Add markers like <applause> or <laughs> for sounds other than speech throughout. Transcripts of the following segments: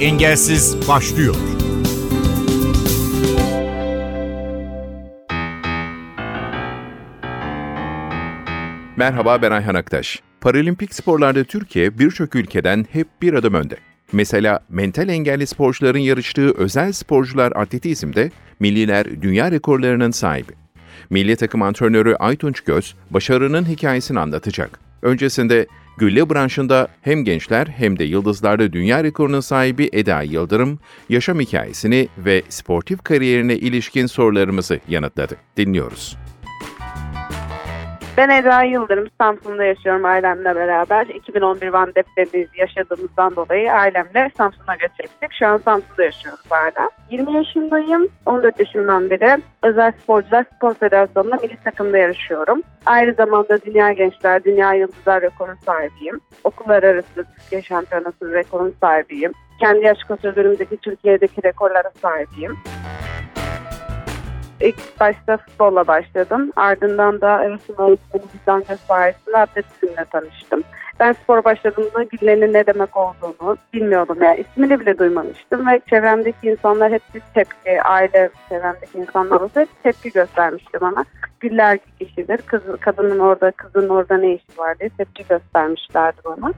Engelsiz başlıyor. Merhaba ben Ayhan Aktaş. Paralimpik sporlarda Türkiye birçok ülkeden hep bir adım önde. Mesela mental engelli sporcuların yarıştığı özel sporcular atletizmde milliler dünya rekorlarının sahibi. Milli takım antrenörü Aytunç Göz başarının hikayesini anlatacak. Öncesinde gülle branşında hem gençler hem de yıldızlarda dünya rekorunun sahibi Eda Yıldırım yaşam hikayesini ve sportif kariyerine ilişkin sorularımızı yanıtladı. Dinliyoruz. Ben Eda Yıldırım, Samsun'da yaşıyorum ailemle beraber. 2011 Van depremi yaşadığımızdan dolayı ailemle Samsun'a göçtük. Şu an Samsun'da yaşıyoruz hala. 20 yaşındayım, 14 yaşından beri Özel Sporcular Spor Federasyonu'nda milli takımda yarışıyorum. Aynı zamanda Dünya Gençler, Dünya Yıldızlar rekorun sahibiyim. Okullar arası Türkiye Şampiyonası rekorun sahibiyim. Kendi yaş kategorimdeki Türkiye'deki rekorlara sahibiyim. İlk başta futbolla başladım. Ardından da Erasmus öğretmenim Bizden sayesinde atletizmle tanıştım. Ben spor başladığımda güllenin ne demek olduğunu bilmiyordum. Yani ismini bile duymamıştım ve çevremdeki insanlar hep bir tepki, aile çevremdeki insanlar olsa hep tepki göstermişti bana. Güller kişidir, kız, kadının orada, kızın orada ne işi var diye tepki göstermişlerdi bana.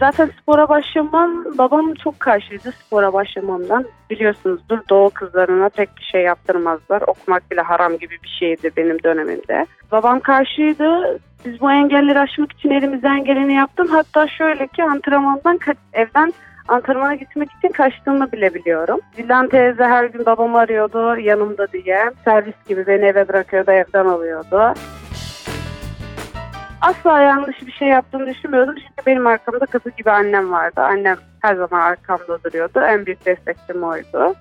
Zaten spora başlamam, babam çok karşıydı spora başlamamdan. Biliyorsunuzdur doğu kızlarına pek bir şey yaptırmazlar. Okumak bile haram gibi bir şeydi benim dönemimde. Babam karşıydı. Biz bu engelleri aşmak için elimizden geleni yaptım. Hatta şöyle ki antrenmandan evden antrenmana gitmek için kaçtığımı bile biliyorum. Dilan teyze her gün babamı arıyordu yanımda diye. Servis gibi beni eve bırakıyordu, evden alıyordu asla yanlış bir şey yaptığını düşünmüyordum. Çünkü benim arkamda kızı gibi annem vardı. Annem her zaman arkamda duruyordu. En büyük destekçim oydu.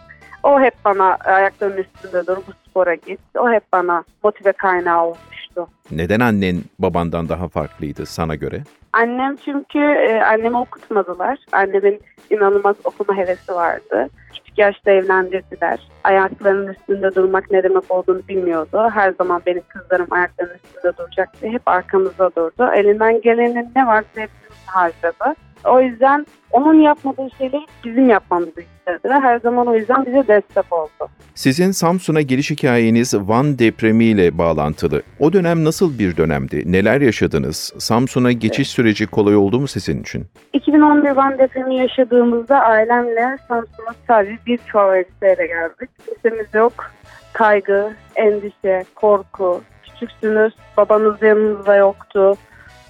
O hep bana ayaklarının üstünde dur, bu spora git. O hep bana motive kaynağı olmuştu. Neden annen babandan daha farklıydı sana göre? Annem çünkü e, annemi okutmadılar. Annemin inanılmaz okuma hevesi vardı. Küçük yaşta evlendirdiler. Ayaklarının üstünde durmak ne demek olduğunu bilmiyordu. Her zaman benim kızlarım ayaklarının üstünde duracak diye hep arkamızda durdu. Elinden gelenin ne varsa hepsini harcadı. O yüzden onun yapmadığı şeyleri bizim yapmamızı istedi. Her zaman o yüzden bize destek oldu. Sizin Samsun'a geliş hikayeniz Van depremiyle bağlantılı. O dönem nasıl bir dönemdi? Neler yaşadınız? Samsun'a geçiş evet. süreci kolay oldu mu sizin için? 2011 Van depremi yaşadığımızda ailemle Samsun'a sadece bir elbiseyle geldik. Kimsemiz yok. Kaygı, endişe, korku. Küçüksünüz, babanız yanınızda yoktu.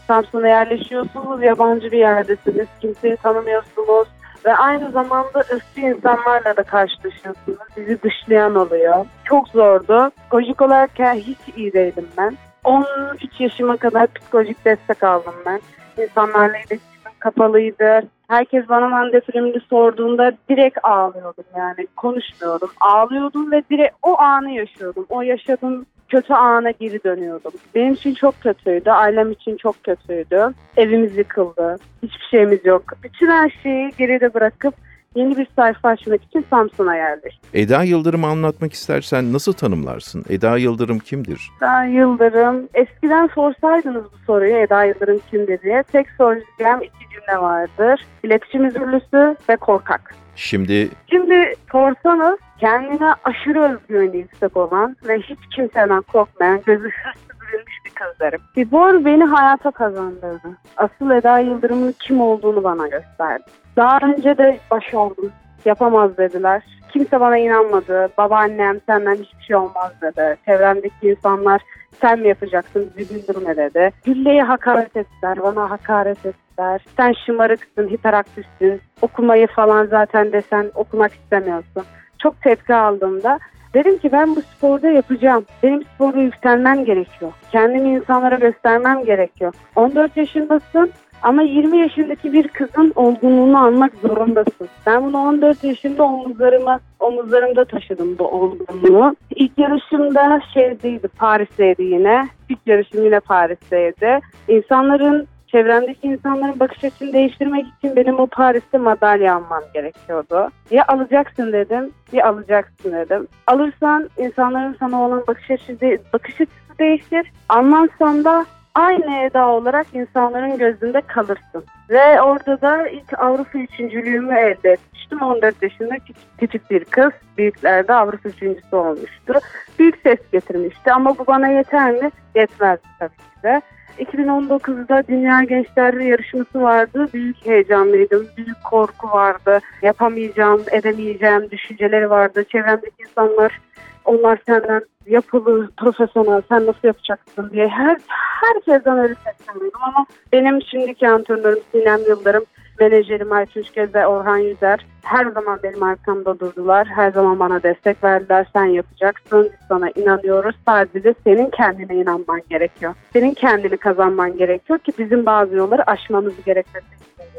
Samsun'a yerleşiyorsunuz, yabancı bir yerdesiniz, kimseyi tanımıyorsunuz ve aynı zamanda ırkçı insanlarla da karşılaşıyorsunuz. Sizi dışlayan oluyor. Çok zordu. Psikolojik olarak hiç iyi değilim ben. 13 yaşıma kadar psikolojik destek aldım ben. İnsanlarla iletişimim kapalıydı. Herkes bana filmini sorduğunda direkt ağlıyordum yani konuşmuyordum. Ağlıyordum ve direkt o anı yaşıyordum. O yaşadığım kötü ana geri dönüyordum. Benim için çok kötüydü. Ailem için çok kötüydü. Evimiz yıkıldı. Hiçbir şeyimiz yok. Bütün her şeyi geride bırakıp yeni bir sayfa açmak için Samsun'a yerleştim. Eda Yıldırım'ı anlatmak istersen nasıl tanımlarsın? Eda Yıldırım kimdir? Eda Yıldırım, eskiden sorsaydınız bu soruyu Eda Yıldırım kimdir diye tek soracağım iki cümle vardır. İletişim üzürlüsü ve korkak. Şimdi Şimdi sorsanız kendine aşırı özgüveni yüksek olan ve hiç kimseden korkmayan, gözü hırsız bürünmüş bir kızlarım. Spor beni hayata kazandırdı. Asıl Eda Yıldırım'ın kim olduğunu bana gösterdi. Daha önce de başardım. Yapamaz dediler. Kimse bana inanmadı. Babaannem senden hiçbir şey olmaz dedi. Çevremdeki insanlar sen mi yapacaksın bizi güldürme dedi. Gülleye hakaret ettiler, bana hakaret ettiler. Sen şımarıksın, hiperaktifsin, okumayı falan zaten desen okumak istemiyorsun. Çok tepki aldığımda dedim ki ben bu sporda yapacağım. Benim sporda yükselmem gerekiyor. Kendimi insanlara göstermem gerekiyor. 14 yaşındasın ama 20 yaşındaki bir kızın olgunluğunu almak zorundasın. Ben bunu 14 yaşında omuzlarıma, omuzlarımda taşıdım bu olgunluğu. İlk yarışımda şeydeydi, Paris'teydi yine. İlk yarışım yine Paris'teydi. İnsanların çevremdeki insanların bakış açısını değiştirmek için benim o Paris'te madalya almam gerekiyordu. Ya alacaksın dedim, ya alacaksın dedim. Alırsan insanların sana olan bakış açısı, bakış açısı değişir. Almazsan da aynı Eda olarak insanların gözünde kalırsın. Ve orada da ilk Avrupa üçüncülüğümü elde etmiştim. 14 yaşında küçük, küçük bir kız. Büyüklerde Avrupa üçüncüsü olmuştu. Büyük ses getirmişti ama bu bana yeter mi? Yetmez tabii ki de. 2019'da Dünya Gençler Yarışması vardı. Büyük heyecanlıydım. Büyük korku vardı. Yapamayacağım, edemeyeceğim düşünceleri vardı. Çevremdeki insanlar onlar senden yapılı, profesyonel, sen nasıl yapacaksın diye her herkesten öyle sesleniyordum ama benim şimdiki antrenörüm Sinem Yıldırım, menajerim Göz ve Orhan Yüzer her zaman benim arkamda durdular. Her zaman bana destek verdiler. Sen yapacaksın, sana inanıyoruz. Sadece senin kendine inanman gerekiyor. Senin kendini kazanman gerekiyor ki bizim bazı yolları aşmamız gerekmesi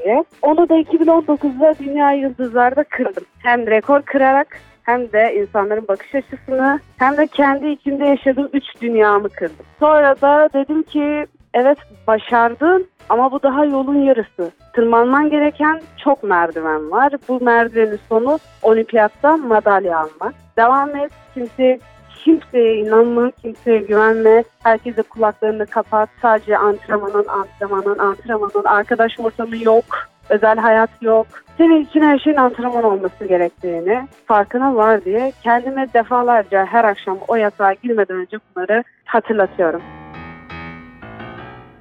diye. Onu da 2019'da Dünya Yıldızlar'da kırdım. Hem rekor kırarak hem de insanların bakış açısını hem de kendi içinde yaşadığım üç dünyamı kırdım. Sonra da dedim ki evet başardın ama bu daha yolun yarısı. Tırmanman gereken çok merdiven var. Bu merdivenin sonu olimpiyatta madalya almak. Devam et. Kimse kimseye inanma, kimseye güvenme. Herkese kulaklarını kapat. Sadece antrenmanın, antrenmanın, antrenmanın. Arkadaş ortamı yok. Özel hayat yok. Senin için her şeyin antrenman olması gerektiğini farkına var diye kendime defalarca her akşam o yatağa girmeden önce bunları hatırlatıyorum.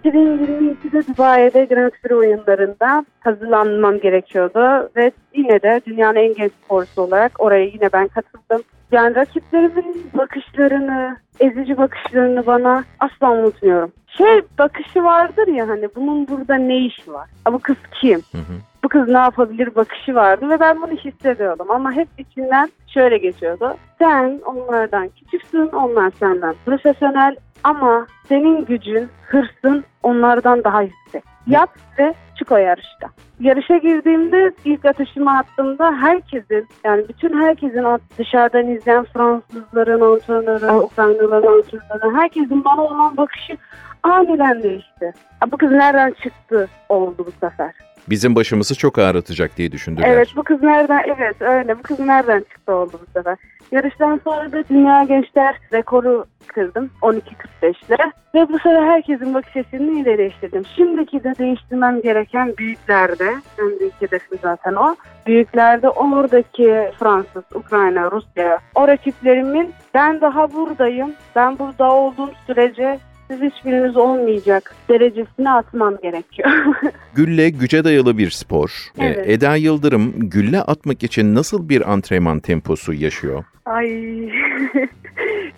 2022'de Dubai'de Grand Prix oyunlarında hazırlanmam gerekiyordu ve yine de dünyanın en genç sporcusu olarak oraya yine ben katıldım. Yani rakiplerimin bakışlarını, ezici bakışlarını bana asla unutmuyorum. Şey bakışı vardır ya hani bunun burada ne işi var? Bu kız kim? Hı hı. Bu kız ne yapabilir bakışı vardı ve ben bunu hissediyordum ama hep içinden şöyle geçiyordu. Sen onlardan küçüksün, onlar senden profesyonel ama senin gücün, hırsın onlardan daha yüksek. Yap ve çık o yarışta. Yarışa girdiğimde ilk atışımı attığımda herkesin yani bütün herkesin dışarıdan izleyen Fransızların antrenörü, Ukraynalıların antrenörü herkesin bana olan bakışı aniden değişti. Bu kız nereden çıktı oldu bu sefer bizim başımızı çok ağrıtacak diye düşündüler. Evet bu kız nereden evet öyle bu kız nereden çıktı oldu bu sefer. Yarıştan sonra da Dünya Gençler rekoru kırdım 12.45'le ve bu sefer herkesin bakış açısını yine değiştirdim. Şimdiki de değiştirmem gereken büyüklerde en büyük hedefim zaten o. Büyüklerde oradaki Fransız, Ukrayna, Rusya o rakiplerimin ben daha buradayım. Ben burada olduğum sürece siz hiçbiriniz olmayacak derecesine atmam gerekiyor. <laughs> gülle güce dayalı bir spor. Ee, evet. Eda Yıldırım gülle atmak için nasıl bir antrenman temposu yaşıyor? Ay <laughs>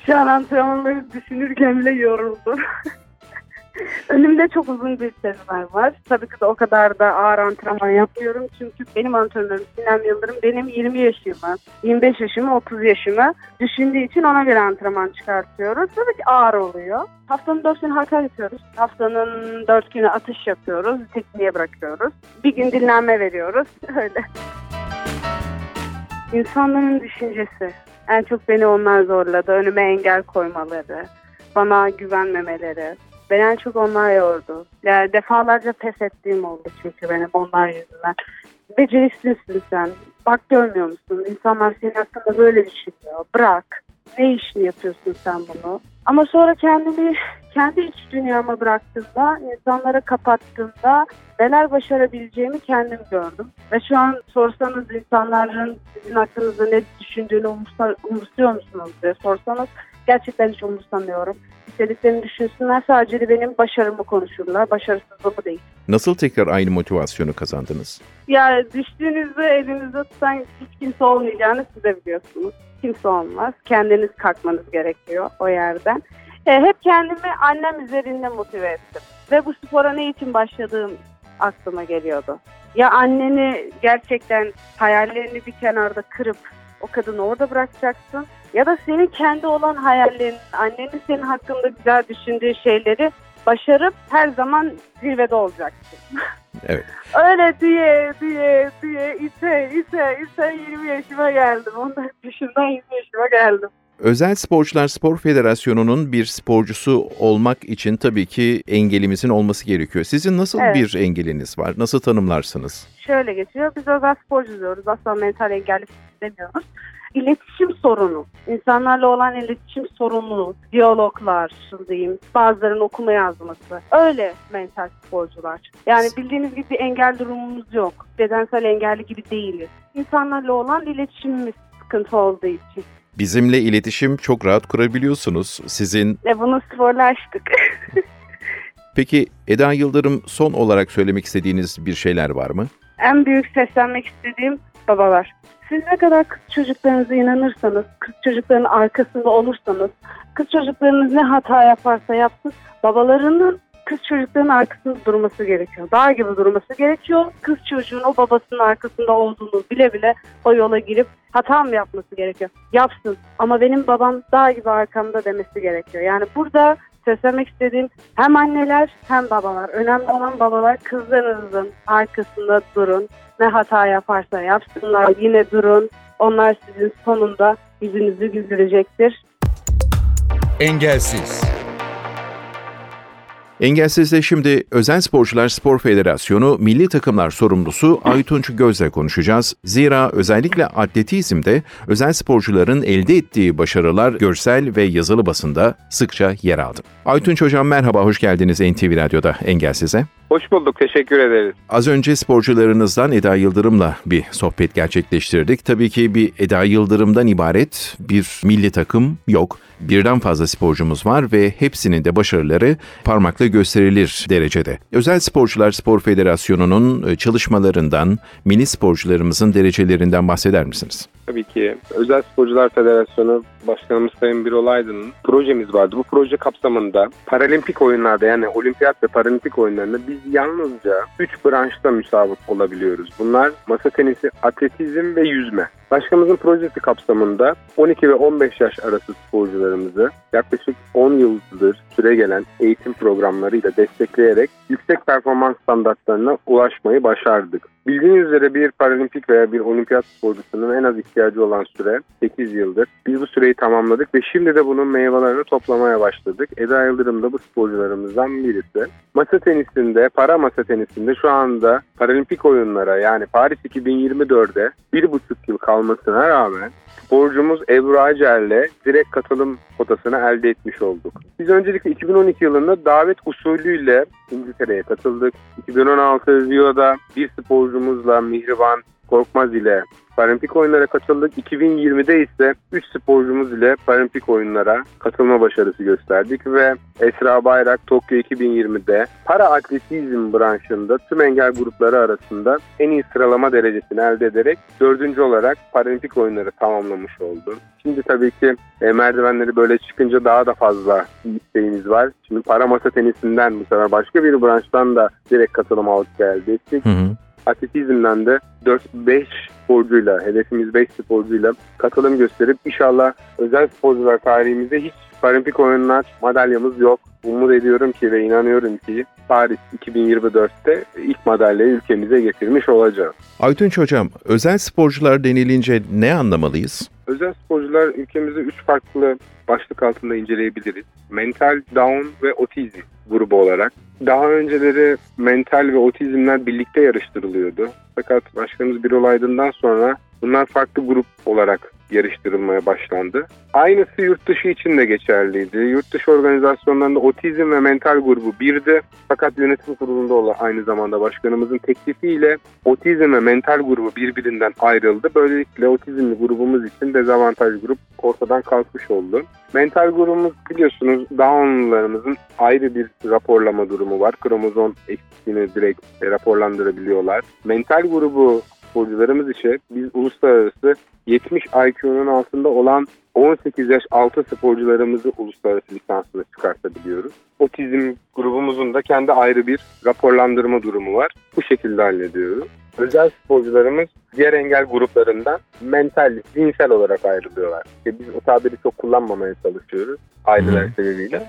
şu an antrenmanları düşünürken bile yoruldum. <laughs> Önümde çok uzun bir serüven var. Tabii ki de o kadar da ağır antrenman yapmıyorum. Çünkü benim antrenörüm Sinem Yıldırım benim 20 yaşımı, 25 yaşımı, 30 yaşımı düşündüğü için ona göre antrenman çıkartıyoruz. Tabii ki ağır oluyor. Haftanın 4 günü halka yapıyoruz. Haftanın 4 günü atış yapıyoruz. Tekniğe bırakıyoruz. Bir gün dinlenme veriyoruz. <laughs> Öyle. İnsanların düşüncesi. En çok beni onlar zorladı. Önüme engel koymaları, bana güvenmemeleri, Beni en çok onlar yordu. Yani defalarca pes ettiğim oldu çünkü benim onlar yüzünden. Beceriksizsin sen. Bak görmüyor musun? İnsanlar senin hakkında böyle düşünüyor. Bırak. Ne işini yapıyorsun sen bunu? Ama sonra kendimi kendi iç dünyama bıraktığımda, insanlara kapattığımda neler başarabileceğimi kendim gördüm. Ve şu an sorsanız insanların sizin hakkınızda ne düşündüğünü umursuyor musunuz diye sorsanız gerçekten hiç umursamıyorum istediklerini düşünsünler. Sadece de benim başarımı konuşurlar. Başarısızlığımı değil. Nasıl tekrar aynı motivasyonu kazandınız? Ya düştüğünüzde elinizde tutan hiç kimse olmayacağını siz de biliyorsunuz. Kimse olmaz. Kendiniz kalkmanız gerekiyor o yerden. E, hep kendimi annem üzerinde motive ettim. Ve bu spora ne için başladığım aklıma geliyordu. Ya anneni gerçekten hayallerini bir kenarda kırıp o kadını orada bırakacaksın ya da senin kendi olan hayallerin, annenin senin hakkında güzel düşündüğü şeyleri başarıp her zaman zirvede olacaksın. <laughs> Evet. Öyle diye diye diye ite ite ite 20 yaşıma geldim. 14 yaşından 20 yaşıma geldim. Özel Sporcular Spor Federasyonu'nun bir sporcusu olmak için tabii ki engelimizin olması gerekiyor. Sizin nasıl evet. bir engeliniz var? Nasıl tanımlarsınız? Şöyle geçiyor. Biz özel sporcu diyoruz. Asla mental engelli demiyoruz. İletişim sorunu. İnsanlarla olan iletişim sorunu, diyaloglar diyeyim, bazılarının okuma yazması. Öyle mental sporcular. Yani bildiğiniz gibi bir engel durumumuz yok. Bedensel engelli gibi değiliz. İnsanlarla olan iletişimimiz sıkıntı olduğu için. Bizimle iletişim çok rahat kurabiliyorsunuz. Sizin... E bunu sporlaştık. <laughs> Peki Eda Yıldırım son olarak söylemek istediğiniz bir şeyler var mı? En büyük seslenmek istediğim babalar. Siz ne kadar kız çocuklarınıza inanırsanız, kız çocukların arkasında olursanız, kız çocuklarınız ne hata yaparsa yapsın, babalarının kız çocukların arkasında durması gerekiyor. Dağ gibi durması gerekiyor. Kız çocuğun o babasının arkasında olduğunu bile bile o yola girip hata mı yapması gerekiyor? Yapsın. Ama benim babam dağ gibi arkamda demesi gerekiyor. Yani burada seslemek istediğim hem anneler hem babalar. Önemli olan babalar kızlarınızın arkasında durun. Ne hata yaparsa yapsınlar yine durun. Onlar sizin sonunda yüzünüzü güldürecektir. Engelsiz Engelsiz'de şimdi Özel Sporcular Spor Federasyonu Milli Takımlar Sorumlusu Aytunç Göz'le konuşacağız. Zira özellikle atletizmde özel sporcuların elde ettiği başarılar görsel ve yazılı basında sıkça yer aldı. Aytunç Hocam merhaba, hoş geldiniz NTV Radyo'da Engelsiz'e. Hoş bulduk, teşekkür ederiz. Az önce sporcularınızdan Eda Yıldırım'la bir sohbet gerçekleştirdik. Tabii ki bir Eda Yıldırım'dan ibaret bir milli takım yok. Birden fazla sporcumuz var ve hepsinin de başarıları parmakla gösterilir derecede. Özel Sporcular Spor Federasyonu'nun e, çalışmalarından, milli sporcularımızın derecelerinden bahseder misiniz? Tabii ki. Özel Sporcular Federasyonu Başkanımız Sayın Birol Aydın'ın projemiz vardı. Bu proje kapsamında paralimpik oyunlarda yani olimpiyat ve paralimpik oyunlarında biz yalnızca 3 branşta müsabık olabiliyoruz. Bunlar masa tenisi, atletizm ve yüzme. Başkanımızın projesi kapsamında 12 ve 15 yaş arası sporcularımızı yaklaşık 10 yıldır süre gelen eğitim programlarıyla destekleyerek yüksek performans standartlarına ulaşmayı başardık. Bildiğiniz üzere bir paralimpik veya bir olimpiyat sporcusunun en az ihtiyacı olan süre 8 yıldır. Biz bu süreyi tamamladık ve şimdi de bunun meyvelerini toplamaya başladık. Eda Yıldırım da bu sporcularımızdan birisi. Masa tenisinde, para masa tenisinde şu anda paralimpik oyunlara yani Paris 2024'de 1,5 yıl kalmasına rağmen sporcumuz Ebru Acer'le direkt katılım kotasını elde etmiş olduk. Biz öncelikle 2012 yılında davet usulüyle İngiltere'ye katıldık. 2016 Rio'da bir sporcumuzla Mihriban Korkmaz ile Paralimpik oyunlara katıldık. 2020'de ise 3 sporcumuz ile Paralimpik oyunlara katılma başarısı gösterdik ve Esra Bayrak Tokyo 2020'de para atletizm branşında tüm engel grupları arasında en iyi sıralama derecesini elde ederek dördüncü olarak Paralimpik oyunları tamamlamış oldu. Şimdi tabii ki e, merdivenleri böyle çıkınca daha da fazla isteğimiz var. Şimdi para masa tenisinden bu sefer başka bir branştan da direkt katılım elde ettik. Hı hı atletizmden de 4-5 sporcuyla, hedefimiz 5 sporcuyla katılım gösterip inşallah özel sporcular tarihimizde hiç paralimpik oyunlar madalyamız yok. Umut ediyorum ki ve inanıyorum ki Paris 2024'te ilk madalyayı ülkemize getirmiş olacağız. Aytunç Hocam, özel sporcular denilince ne anlamalıyız? Özel sporcular ülkemizde 3 farklı başlık altında inceleyebiliriz. Mental, Down ve Otizm grubu olarak. Daha önceleri mental ve otizmler birlikte yarıştırılıyordu. Fakat başkanımız bir olaydından sonra bunlar farklı grup olarak yarıştırılmaya başlandı. Aynısı yurt dışı için de geçerliydi. Yurt dışı organizasyonlarında otizm ve mental grubu birdi. Fakat yönetim kurulunda olan aynı zamanda başkanımızın teklifiyle otizm ve mental grubu birbirinden ayrıldı. Böylelikle otizmli grubumuz için dezavantaj grup ortadan kalkmış oldu. Mental grubumuz biliyorsunuz Down'larımızın ayrı bir raporlama durumu var. Kromozom eksikliğini direkt raporlandırabiliyorlar. Mental grubu sporcularımız için biz uluslararası 70 IQ'nun altında olan 18 yaş altı sporcularımızı uluslararası lisansına çıkartabiliyoruz. Otizm grubumuzun da kendi ayrı bir raporlandırma durumu var. Bu şekilde hallediyoruz. Özel sporcularımız diğer engel gruplarından mental, zihinsel olarak ayrılıyorlar. İşte biz o tabiri çok kullanmamaya çalışıyoruz aileler sebebiyle.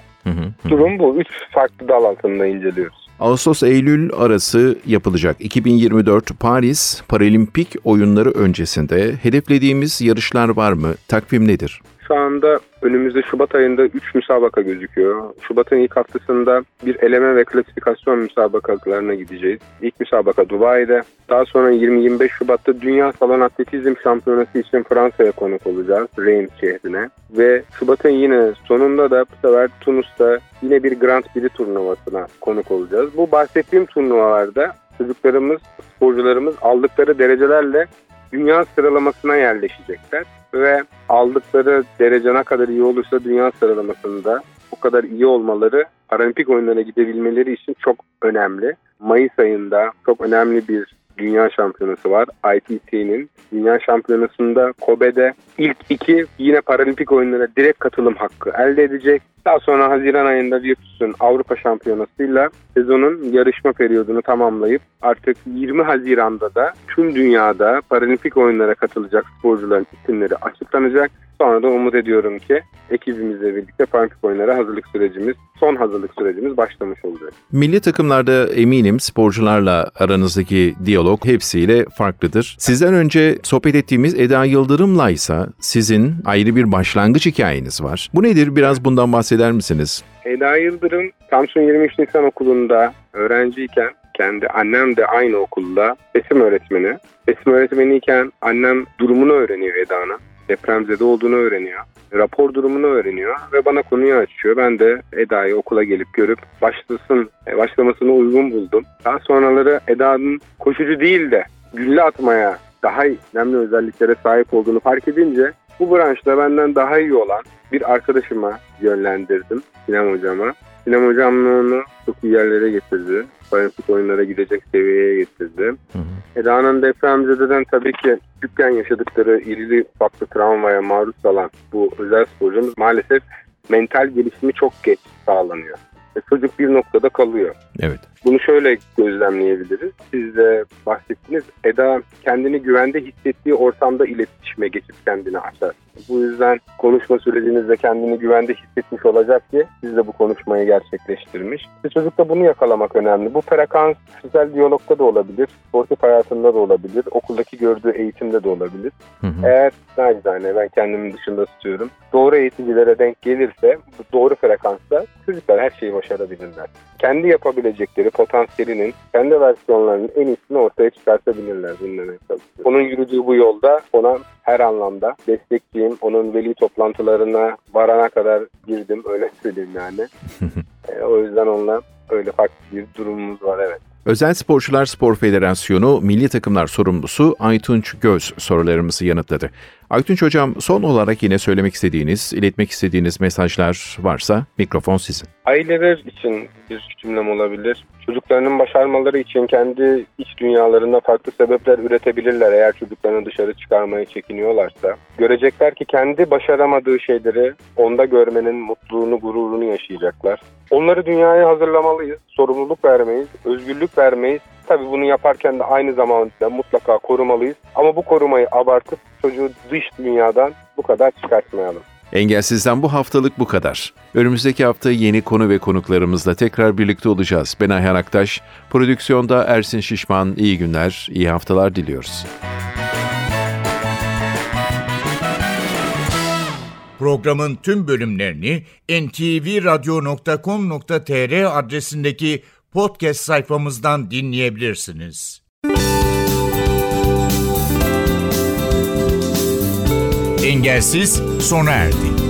Durum bu. Üç farklı dal altında inceliyoruz. Ağustos-Eylül arası yapılacak 2024 Paris Paralimpik oyunları öncesinde hedeflediğimiz yarışlar var mı? Takvim nedir? Şu anda önümüzde Şubat ayında 3 müsabaka gözüküyor. Şubat'ın ilk haftasında bir eleme ve klasifikasyon müsabakalarına gideceğiz. İlk müsabaka Dubai'de. Daha sonra 20-25 Şubat'ta Dünya Salon Atletizm Şampiyonası için Fransa'ya konuk olacağız. Reims şehrine. Ve Şubat'ın yine sonunda da bu sefer Tunus'ta yine bir Grand Prix turnuvasına konuk olacağız. Bu bahsettiğim turnuvalarda çocuklarımız, sporcularımız aldıkları derecelerle dünya sıralamasına yerleşecekler ve aldıkları derece ne kadar iyi olursa dünya sıralamasında o kadar iyi olmaları paralimpik oyunlara gidebilmeleri için çok önemli. Mayıs ayında çok önemli bir dünya şampiyonası var. ITC'nin dünya şampiyonasında Kobe'de ilk iki yine paralimpik oyunlara direkt katılım hakkı elde edecek. Daha sonra Haziran ayında Virtus'un Avrupa Şampiyonası'yla sezonun yarışma periyodunu tamamlayıp artık 20 Haziran'da da tüm dünyada paralimpik oyunlara katılacak sporcuların isimleri açıklanacak. Sonra da umut ediyorum ki ekibimizle birlikte paralimpik oyunlara hazırlık sürecimiz, son hazırlık sürecimiz başlamış olacak. Milli takımlarda eminim sporcularla aranızdaki diyalog hepsiyle farklıdır. Sizden önce sohbet ettiğimiz Eda Yıldırım'la ise sizin ayrı bir başlangıç hikayeniz var. Bu nedir? Biraz bundan bahseder misiniz? Eda Yıldırım Samsun 23 Nisan Okulu'nda öğrenciyken kendi annem de aynı okulda resim öğretmeni. Resim öğretmeniyken annem durumunu öğreniyor Eda'nın depremzede olduğunu öğreniyor. Rapor durumunu öğreniyor ve bana konuyu açıyor. Ben de Eda'yı okula gelip görüp başlasın, e, başlamasını uygun buldum. Daha sonraları Eda'nın koşucu değil de gülle atmaya daha önemli özelliklere sahip olduğunu fark edince bu branşta benden daha iyi olan bir arkadaşıma yönlendirdim, Sinem hocama. Sinem hocam onu çok iyi yerlere getirdi. Paralimpik oyunlara gidecek seviyeye getirdi. Eda'nın depremzededen tabii ki küçükken yaşadıkları irili ufaklı travmaya maruz kalan bu özel sporcumuz maalesef mental gelişimi çok geç sağlanıyor. Ve çocuk bir noktada kalıyor. Evet. Bunu şöyle gözlemleyebiliriz. Siz de bahsettiniz. Eda kendini güvende hissettiği ortamda iletişime geçip kendini açar. Bu yüzden konuşma sürecinizde kendini güvende hissetmiş olacak ki siz de bu konuşmayı gerçekleştirmiş. Bir çocukta bunu yakalamak önemli. Bu frekans güzel diyalogda da olabilir, sportif hayatında da olabilir, okuldaki gördüğü eğitimde de olabilir. Hı hı. Eğer nacizane ben kendimin dışında tutuyorum. Doğru eğiticilere denk gelirse doğru frekansta çocuklar her şeyi başarabilirler. Kendi yapabilecekleri potansiyelinin kendi versiyonlarının en iyisini ortaya çıkartabilirler dinlemeye çalışıyor. Onun yürüdüğü bu yolda ona her anlamda destekçiyim. Onun veli toplantılarına varana kadar girdim öyle söyleyeyim yani. <laughs> e, o yüzden onunla öyle farklı bir durumumuz var evet. Özel Sporcular Spor Federasyonu Milli Takımlar Sorumlusu Aytunç Göz sorularımızı yanıtladı. Aytunç Hocam son olarak yine söylemek istediğiniz, iletmek istediğiniz mesajlar varsa mikrofon sizin. Aileler için bir cümlem olabilir. Çocuklarının başarmaları için kendi iç dünyalarında farklı sebepler üretebilirler eğer çocuklarını dışarı çıkarmaya çekiniyorlarsa. Görecekler ki kendi başaramadığı şeyleri onda görmenin mutluluğunu, gururunu yaşayacaklar. Onları dünyaya hazırlamalıyız, sorumluluk vermeyiz, özgürlük vermeyiz. Tabii bunu yaparken de aynı zamanda mutlaka korumalıyız. Ama bu korumayı abartıp çocuğu dış dünyadan bu kadar çıkartmayalım. Engelsiz'den bu haftalık bu kadar. Önümüzdeki hafta yeni konu ve konuklarımızla tekrar birlikte olacağız. Ben Ayhan Aktaş, prodüksiyonda Ersin Şişman. İyi günler, iyi haftalar diliyoruz. Programın tüm bölümlerini ntvradio.com.tr adresindeki podcast sayfamızdan dinleyebilirsiniz. Engelsiz sona erdi.